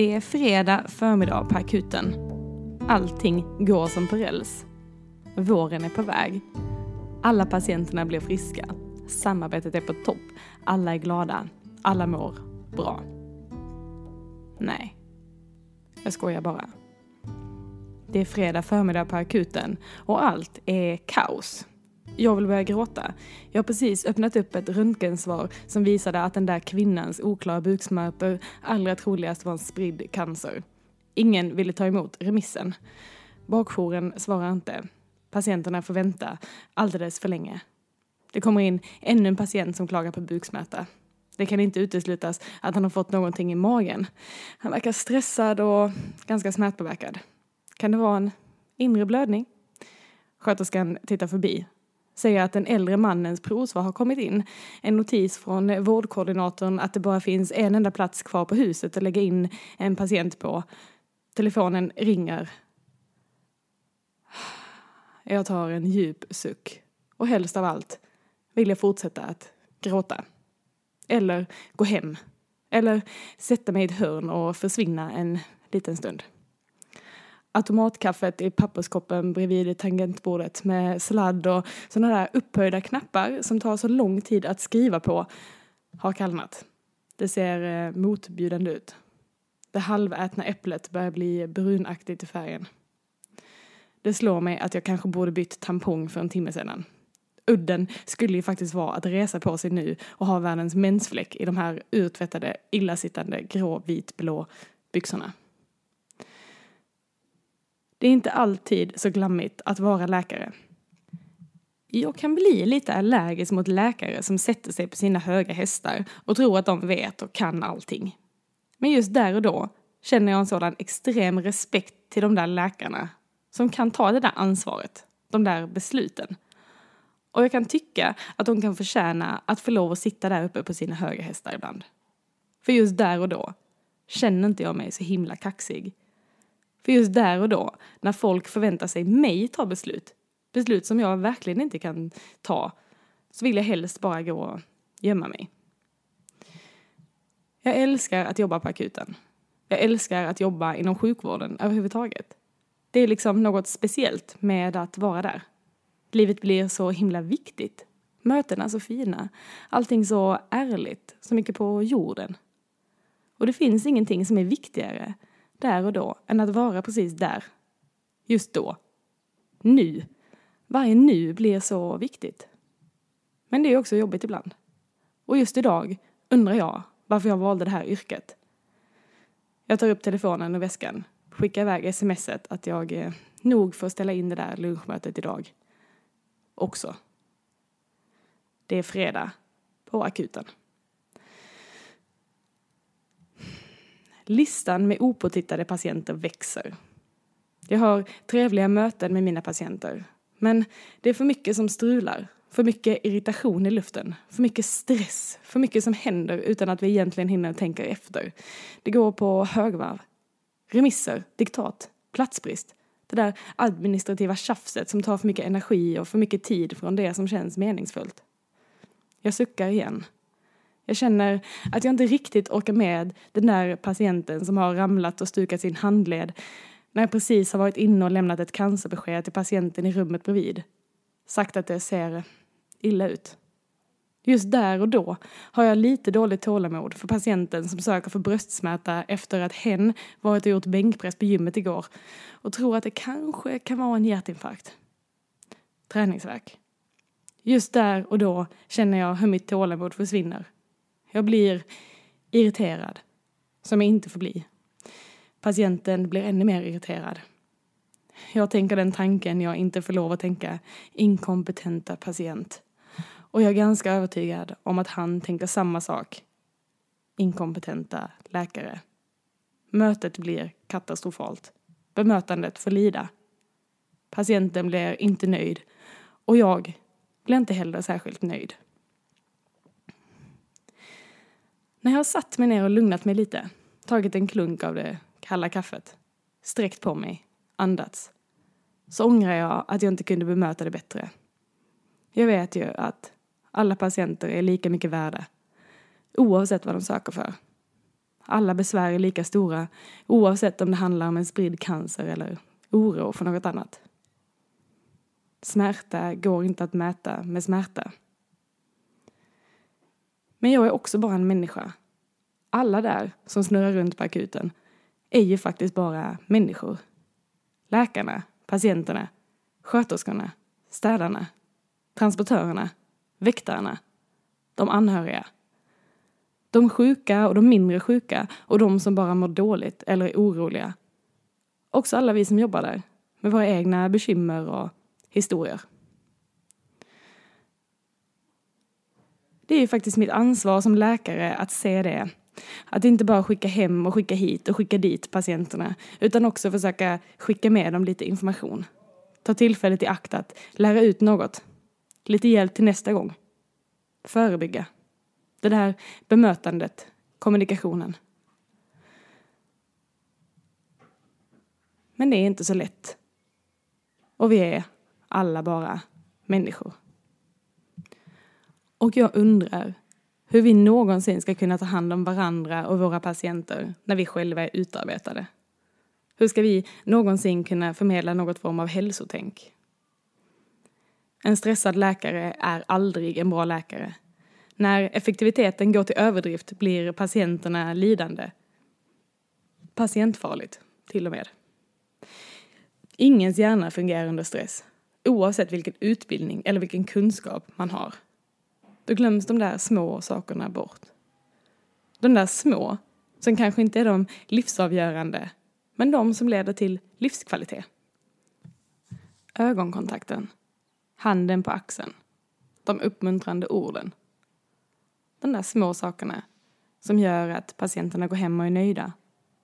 Det är fredag förmiddag på akuten. Allting går som på räls. Våren är på väg. Alla patienterna blir friska. Samarbetet är på topp. Alla är glada. Alla mår bra. Nej, jag skojar bara. Det är fredag förmiddag på akuten och allt är kaos. Jag vill börja gråta. Jag har precis öppnat upp ett röntgensvar som visade att den där kvinnans oklara buksmärtor allra troligast var en spridd cancer. Ingen ville ta emot remissen. Bakjouren svarar inte. Patienterna får vänta alldeles för länge. Det kommer in ännu en patient som klagar på buksmärta. Det kan inte uteslutas att han har fått någonting i magen. Han verkar stressad och ganska smärtpåverkad. Kan det vara en inre blödning? Sköterskan tittar förbi säger att den äldre mannens provsvar har kommit in. En notis från vårdkoordinatorn att det bara finns en enda plats kvar på huset att lägga in en patient på. Telefonen ringer. Jag tar en djup suck. Och helst av allt vill jag fortsätta att gråta. Eller gå hem. Eller sätta mig i ett hörn och försvinna en liten stund automatkaffet i papperskoppen bredvid tangentbordet med sladd och sådana där upphöjda knappar som tar så lång tid att skriva på har kallnat. Det ser eh, motbjudande ut. Det halvätna äpplet börjar bli brunaktigt i färgen. Det slår mig att jag kanske borde bytt tampong för en timme sedan. Udden skulle ju faktiskt vara att resa på sig nu och ha världens mensfläck i de här urtvättade, illasittande grå, vit, blå byxorna. Det är inte alltid så glammigt att vara läkare. Jag kan bli lite allergisk mot läkare som sätter sig på sina höga hästar och tror att de vet och kan allting. Men just där och då känner jag en sådan extrem respekt till de där läkarna som kan ta det där ansvaret, de där besluten. Och jag kan tycka att de kan förtjäna att få lov att sitta där uppe på sina höga hästar ibland. För just där och då känner inte jag mig så himla kaxig för just där och då, när folk förväntar sig mig ta beslut, beslut som jag verkligen inte kan ta, så vill jag helst bara gå och gömma mig. Jag älskar att jobba på akuten. Jag älskar att jobba inom sjukvården överhuvudtaget. Det är liksom något speciellt med att vara där. Livet blir så himla viktigt. Mötena så fina. Allting så ärligt. Så mycket på jorden. Och det finns ingenting som är viktigare där och då än att vara precis där. Just då. Nu. Varje nu blir så viktigt. Men det är också jobbigt ibland. Och just idag undrar jag varför jag valde det här yrket. Jag tar upp telefonen och väskan, skickar iväg smset att jag eh, nog får ställa in det där lunchmötet idag. Också. Det är fredag på akuten. Listan med opåtittade patienter växer. Jag har trevliga möten med mina patienter. Men det är för mycket som strular. För mycket irritation i luften. För mycket stress. För mycket som händer utan att vi egentligen hinner tänka efter. Det går på högvarv. Remisser, diktat, platsbrist. Det där administrativa tjafset som tar för mycket energi och för mycket tid från det som känns meningsfullt. Jag suckar igen. Jag känner att jag inte riktigt orkar med den där patienten som har ramlat och stukat sin handled när jag precis har varit inne och lämnat ett cancerbesked till patienten i rummet bredvid. Sagt att det ser illa ut. Just där och då har jag lite dåligt tålamod för patienten som söker för bröstsmärta efter att hen varit och gjort bänkpress på gymmet igår och tror att det kanske kan vara en hjärtinfarkt. Träningsverk. Just där och då känner jag hur mitt tålamod försvinner. Jag blir irriterad, som jag inte får bli. Patienten blir ännu mer irriterad. Jag tänker den tanken jag inte får lov att tänka, inkompetenta patient. Och jag är ganska övertygad om att han tänker samma sak. Inkompetenta läkare. Mötet blir katastrofalt. Bemötandet får lida. Patienten blir inte nöjd och jag blir inte heller särskilt nöjd. När jag har satt mig ner och lugnat mig lite, tagit en klunk av det kalla kaffet, sträckt på mig, andats, så ångrar jag att jag inte kunde bemöta det bättre. Jag vet ju att alla patienter är lika mycket värda, oavsett vad de söker för. Alla besvär är lika stora oavsett om det handlar om en spridd cancer eller oro för något annat. Smärta går inte att mäta med smärta. Men jag är också bara en människa. Alla där som snurrar runt på akuten är ju faktiskt bara människor. Läkarna, patienterna, sköterskorna, städarna, transportörerna, väktarna, de anhöriga. De sjuka och de mindre sjuka och de som bara mår dåligt eller är oroliga. Också alla vi som jobbar där med våra egna bekymmer och historier. Det är ju faktiskt mitt ansvar som läkare att se det. Att inte bara skicka hem och skicka hit och skicka dit patienterna utan också försöka skicka med dem lite information. Ta tillfället i akt att lära ut något. Lite hjälp till nästa gång. Förebygga. Det där bemötandet, kommunikationen. Men det är inte så lätt. Och vi är alla bara människor. Och jag undrar hur vi någonsin ska kunna ta hand om varandra och våra patienter när vi själva är utarbetade. Hur ska vi någonsin kunna förmedla något form av hälsotänk? En stressad läkare är aldrig en bra läkare. När effektiviteten går till överdrift blir patienterna lidande. Patientfarligt, till och med. Ingens hjärna fungerar under stress, oavsett vilken utbildning eller vilken kunskap man har. Då glöms de där små sakerna bort. De där små, som kanske inte är de livsavgörande, men de som leder till livskvalitet. Ögonkontakten, handen på axeln, de uppmuntrande orden. De där små sakerna som gör att patienterna går hem och är nöjda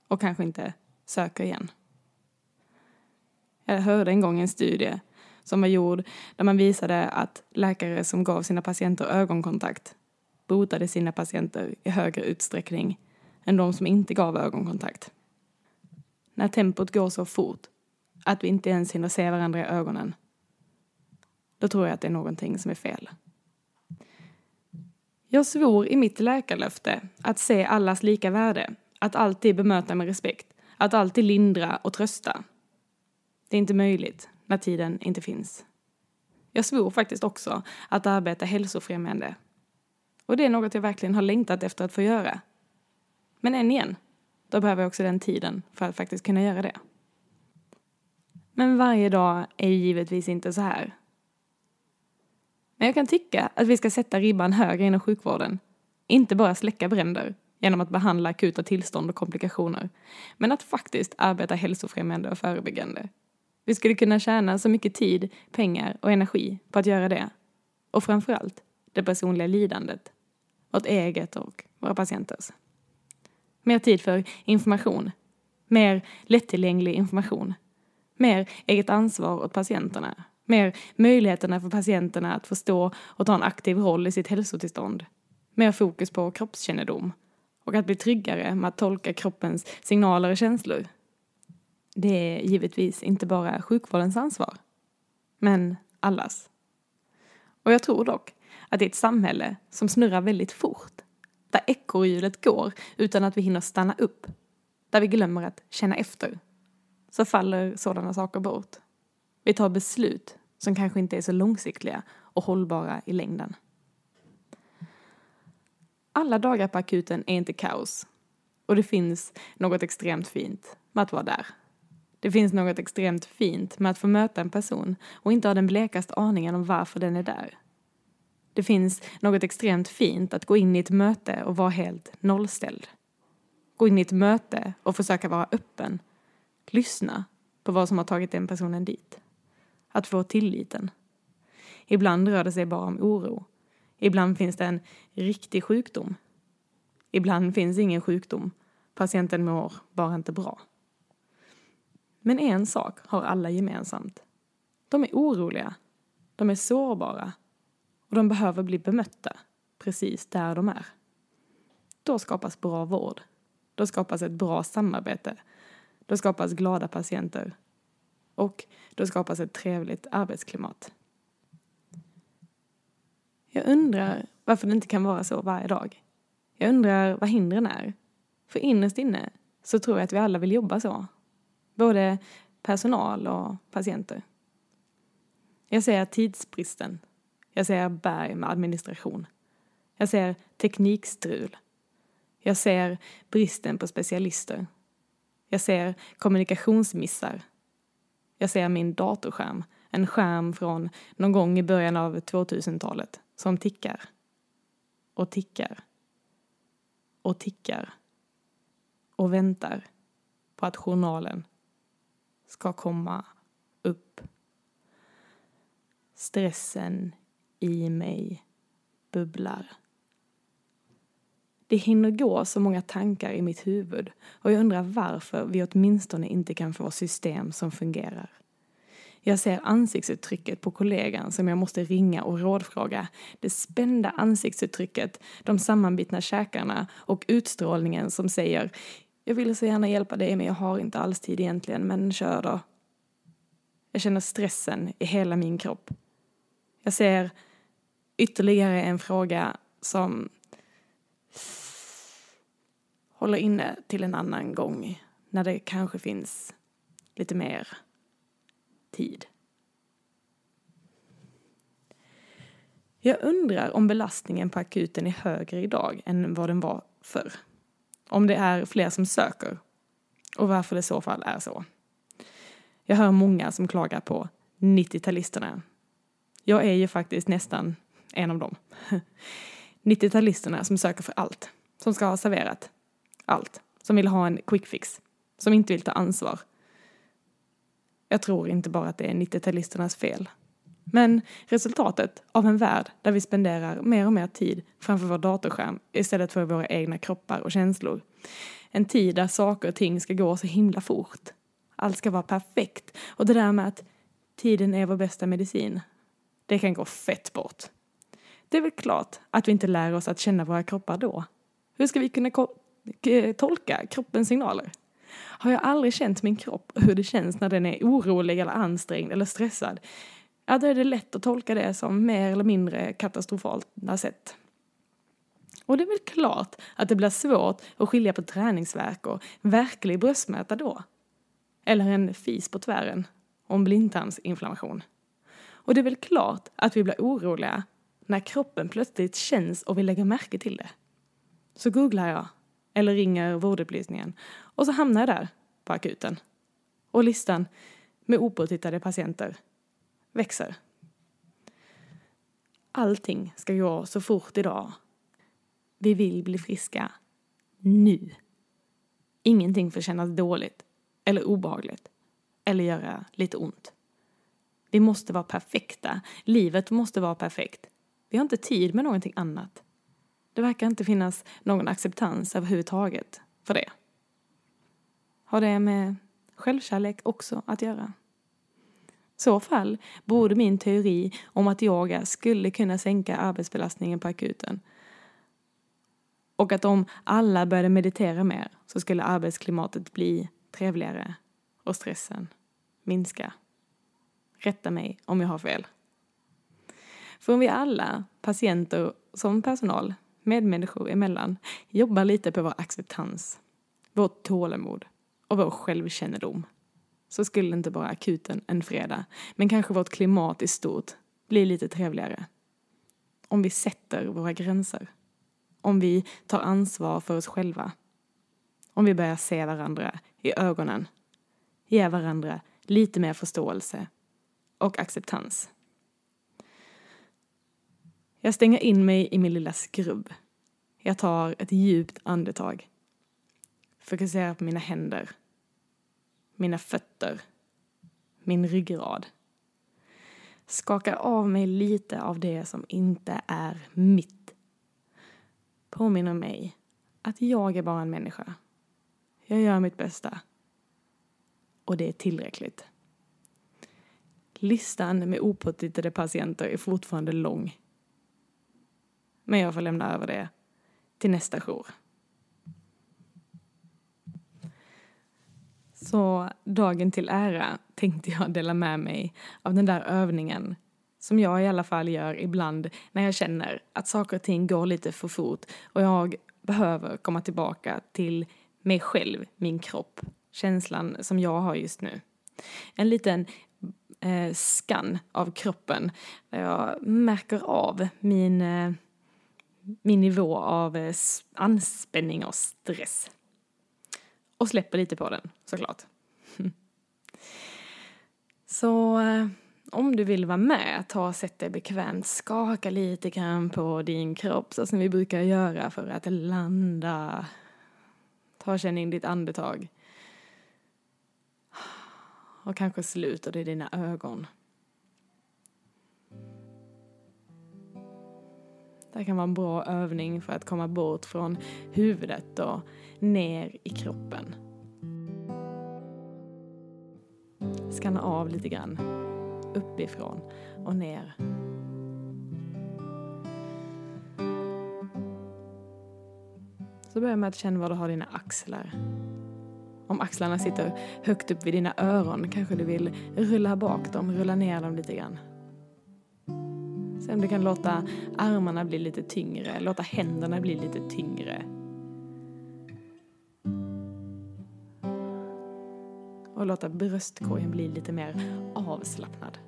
och kanske inte söker igen. Jag hörde en gång en studie som var gjord där man visade att läkare som gav sina patienter ögonkontakt botade sina patienter i högre utsträckning än de som inte gav ögonkontakt. När tempot går så fort att vi inte ens hinner se varandra i ögonen, då tror jag att det är någonting som är fel. Jag svor i mitt läkarlöfte att se allas lika värde, att alltid bemöta med respekt, att alltid lindra och trösta. Det är inte möjligt när tiden inte finns. Jag svor faktiskt också att arbeta hälsofrämjande. Och det är något jag verkligen har längtat efter att få göra. Men än igen, då behöver jag också den tiden för att faktiskt kunna göra det. Men varje dag är givetvis inte så här. Men jag kan tycka att vi ska sätta ribban högre inom sjukvården. Inte bara släcka bränder genom att behandla akuta tillstånd och komplikationer, men att faktiskt arbeta hälsofrämjande och förebyggande. Vi skulle kunna tjäna så mycket tid, pengar och energi på att göra det. Och framförallt det personliga lidandet. Vårt eget och våra patienters. Mer tid för information. Mer lättillgänglig information. Mer eget ansvar åt patienterna. Mer möjligheterna för patienterna att förstå och ta en aktiv roll i sitt hälsotillstånd. Mer fokus på kroppskännedom och att bli tryggare med att tolka kroppens signaler och känslor. Det är givetvis inte bara sjukvårdens ansvar, men allas. Och jag tror dock att i ett samhälle som snurrar väldigt fort, där ekorrhjulet går utan att vi hinner stanna upp, där vi glömmer att känna efter, så faller sådana saker bort. Vi tar beslut som kanske inte är så långsiktiga och hållbara i längden. Alla dagar på akuten är inte kaos. Och det finns något extremt fint med att vara där. Det finns något extremt fint med att få möta en person och inte ha den blekaste aningen om varför den är där. Det finns något extremt fint att gå in i ett möte och vara helt nollställd. Gå in i ett möte och försöka vara öppen. Lyssna på vad som har tagit den personen dit. Att få tilliten. Ibland rör det sig bara om oro. Ibland finns det en riktig sjukdom. Ibland finns ingen sjukdom. Patienten mår bara inte bra. Men en sak har alla gemensamt. De är oroliga. De är sårbara. Och de behöver bli bemötta precis där de är. Då skapas bra vård. Då skapas ett bra samarbete. Då skapas glada patienter. Och då skapas ett trevligt arbetsklimat. Jag undrar varför det inte kan vara så varje dag. Jag undrar vad hindren är. För innerst inne så tror jag att vi alla vill jobba så. Både personal och patienter. Jag ser tidsbristen. Jag ser berg med administration. Jag ser teknikstrul. Jag ser bristen på specialister. Jag ser kommunikationsmissar. Jag ser min datorskärm, en skärm från någon gång i början av 2000-talet, som tickar. Och tickar. Och tickar. Och väntar på att journalen ska komma upp. Stressen i mig bubblar. Det hinner gå så många tankar i mitt huvud och jag undrar varför vi åtminstone inte kan få system som fungerar. Jag ser ansiktsuttrycket på kollegan som jag måste ringa och rådfråga. Det spända ansiktsuttrycket, de sammanbitna käkarna och utstrålningen som säger jag vill så gärna hjälpa dig men jag har inte alls tid egentligen, men kör då. Jag känner stressen i hela min kropp. Jag ser ytterligare en fråga som håller inne till en annan gång när det kanske finns lite mer tid. Jag undrar om belastningen på akuten är högre idag än vad den var förr. Om det är fler som söker och varför det i så fall är så. Jag hör många som klagar på 90-talisterna. Jag är ju faktiskt nästan en av dem. 90-talisterna som söker för allt, som ska ha serverat allt, som vill ha en quick fix, som inte vill ta ansvar. Jag tror inte bara att det är 90-talisternas fel. Men resultatet av en värld där vi spenderar mer och mer tid framför vår datorskärm istället för våra egna kroppar och känslor. En tid där saker och ting ska gå så himla fort. Allt ska vara perfekt. Och det där med att tiden är vår bästa medicin, det kan gå fett bort. Det är väl klart att vi inte lär oss att känna våra kroppar då. Hur ska vi kunna tolka kroppens signaler? Har jag aldrig känt min kropp och hur det känns när den är orolig eller ansträngd eller stressad? Ja, då är det lätt att tolka det som mer eller mindre katastrofalt sätt. Och det är väl klart att det blir svårt att skilja på träningsverk och verklig bröstsmärta då. Eller en fis på tvären och en blindtarmsinflammation. Och det är väl klart att vi blir oroliga när kroppen plötsligt känns och vill lägga märke till det. Så googlar jag eller ringer vårdupplysningen och så hamnar jag där på akuten. Och listan med opåtittade patienter växer. Allting ska gå så fort idag. Vi vill bli friska nu. Ingenting får kännas dåligt eller obehagligt eller göra lite ont. Vi måste vara perfekta. Livet måste vara perfekt. Vi har inte tid med någonting annat. Det verkar inte finnas någon acceptans överhuvudtaget för det. Har det med självkärlek också att göra? Så fall borde min teori om att yoga skulle kunna sänka arbetsbelastningen på akuten och att om alla började meditera mer så skulle arbetsklimatet bli trevligare och stressen minska. Rätta mig om jag har fel. För om vi alla, patienter som personal, medmänniskor emellan, jobbar lite på vår acceptans, vårt tålamod och vår självkännedom så skulle inte bara akuten en fredag, men kanske vårt klimat i stort bli lite trevligare. Om vi sätter våra gränser. Om vi tar ansvar för oss själva. Om vi börjar se varandra i ögonen. Ge varandra lite mer förståelse och acceptans. Jag stänger in mig i min lilla skrubb. Jag tar ett djupt andetag. Fokuserar på mina händer mina fötter, min ryggrad. Skakar av mig lite av det som inte är mitt. Påminner mig att jag är bara en människa. Jag gör mitt bästa. Och det är tillräckligt. Listan med opåtittade patienter är fortfarande lång. Men jag får lämna över det till nästa jour. Så dagen till ära tänkte jag dela med mig av den där övningen som jag i alla fall gör ibland när jag känner att saker och ting går lite för fort och jag behöver komma tillbaka till mig själv, min kropp, känslan som jag har just nu. En liten eh, skann av kroppen där jag märker av min, eh, min nivå av eh, anspänning och stress. Och släpper lite på den, såklart. Så eh, om du vill vara med, ta och sätt dig bekvämt, skaka lite grann på din kropp så som vi brukar göra för att landa. Ta och känn in ditt andetag. Och kanske sluter du dina ögon. Det kan vara en bra övning för att komma bort från huvudet och ner i kroppen. Skanna av lite grann, uppifrån och ner. Så börja med att känna var du har dina axlar. Om axlarna sitter högt upp vid dina öron kanske du vill rulla bak dem, rulla ner dem lite grann. Se om du kan låta armarna bli lite tyngre, låta händerna bli lite tyngre. Och låta bröstkorgen bli lite mer avslappnad.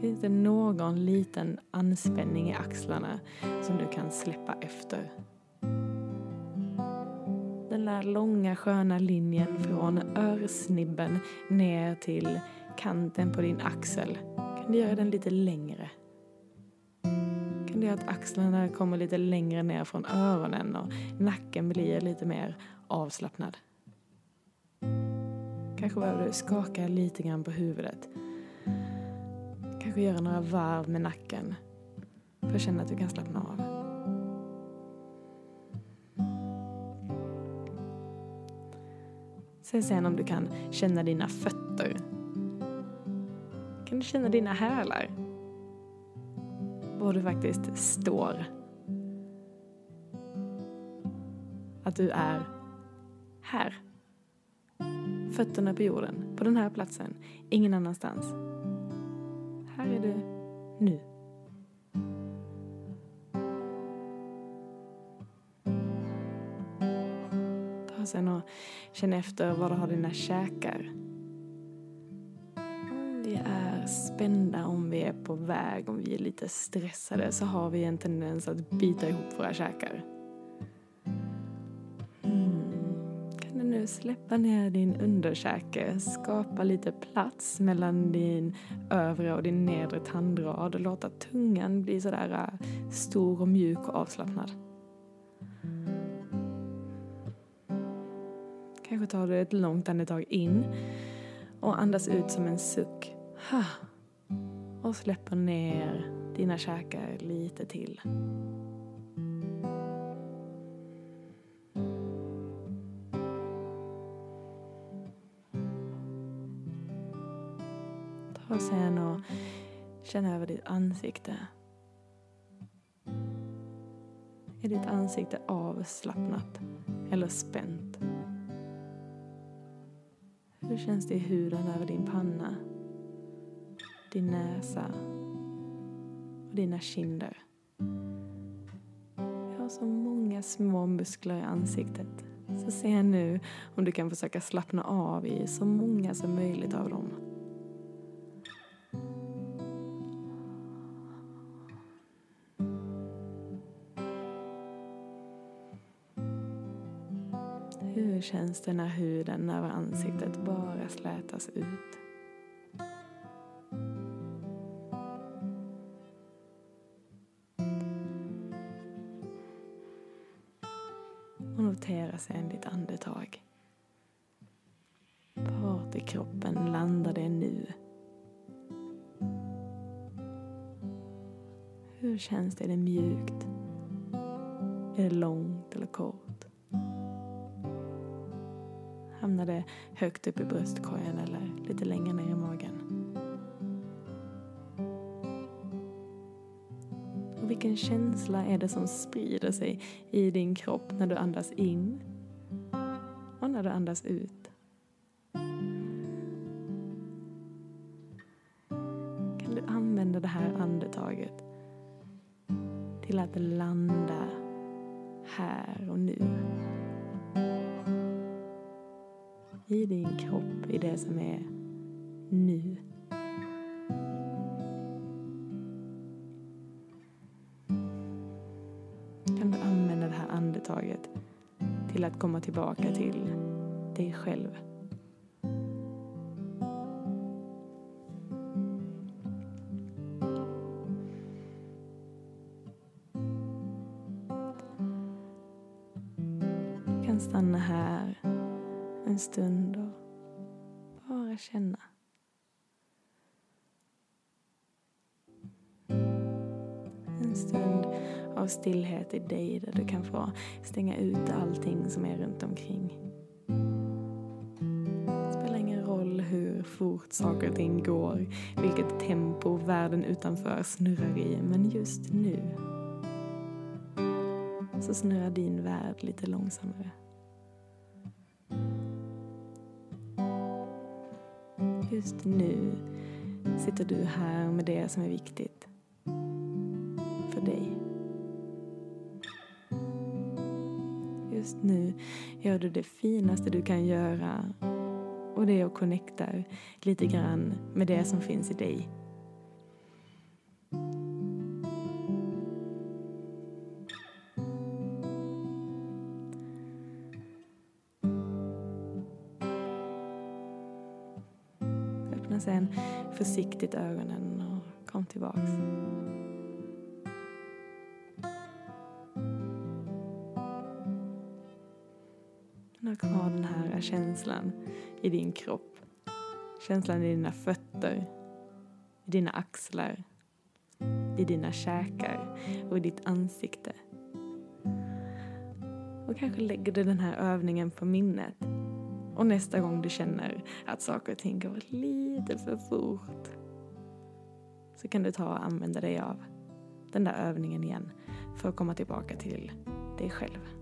Finns det någon liten anspänning i axlarna som du kan släppa efter? Den där långa sköna linjen från örsnibben ner till kanten på din axel. Kan du göra den lite längre? Kan du göra att axlarna kommer lite längre ner från öronen och nacken blir lite mer avslappnad? Kanske behöver du skaka lite grann på huvudet Kanske göra några varv med nacken för att känna att du kan slappna av. Se sen om du kan känna dina fötter. Kan du känna dina hälar? Var du faktiskt står. Att du är här. Fötterna på jorden, på den här platsen, ingen annanstans. Här är du nu. Sen och känn efter var du har dina käkar. Vi är spända, om vi är på väg, om vi är lite stressade så har vi en tendens att bita ihop våra käkar. Mm. nu släppa ner din underkäke, skapa lite plats mellan din övre och din nedre tandrad och låta tungan bli sådär äh, stor och mjuk och avslappnad. Kanske tar du ett långt andetag in och andas ut som en suck. Och släpper ner dina käkar lite till. Ta sen och känn över ditt ansikte. Är ditt ansikte avslappnat eller spänt? Hur känns det i huden över din panna, din näsa och dina kinder? Jag har så många små muskler i ansiktet. Så se nu om du kan försöka slappna av i så många som möjligt av dem. Känns det när huden över ansiktet bara slätas ut? Och notera sedan ditt andetag. Vart i kroppen landar det nu? Hur känns det? Är det mjukt? Är det långt eller kort? Hamnar det högt upp i bröstkorgen eller lite längre ner i magen? Och vilken känsla är det som sprider sig i din kropp när du andas in och när du andas ut? Kan du använda det här andetaget till att landa här och nu. Det som är nu. Kan du använda det här andetaget till att komma tillbaka till dig själv. Stillhet i dig där du kan få stänga ut allting som är runt omkring. Det spelar ingen roll hur fort saker och ting går, vilket tempo världen utanför snurrar i, men just nu så snurrar din värld lite långsammare. Just nu sitter du här med det som är viktigt Just nu gör du det finaste du kan göra och det är att connecta lite grann med det som finns i dig. Öppna sen försiktigt ögonen och kom tillbaks. Du kvar den här känslan i din kropp. Känslan i dina fötter, i dina axlar, i dina käkar och i ditt ansikte. Och kanske lägger du den här övningen på minnet. Och nästa gång du känner att saker och ting går lite för fort så kan du ta och använda dig av den där övningen igen för att komma tillbaka till dig själv.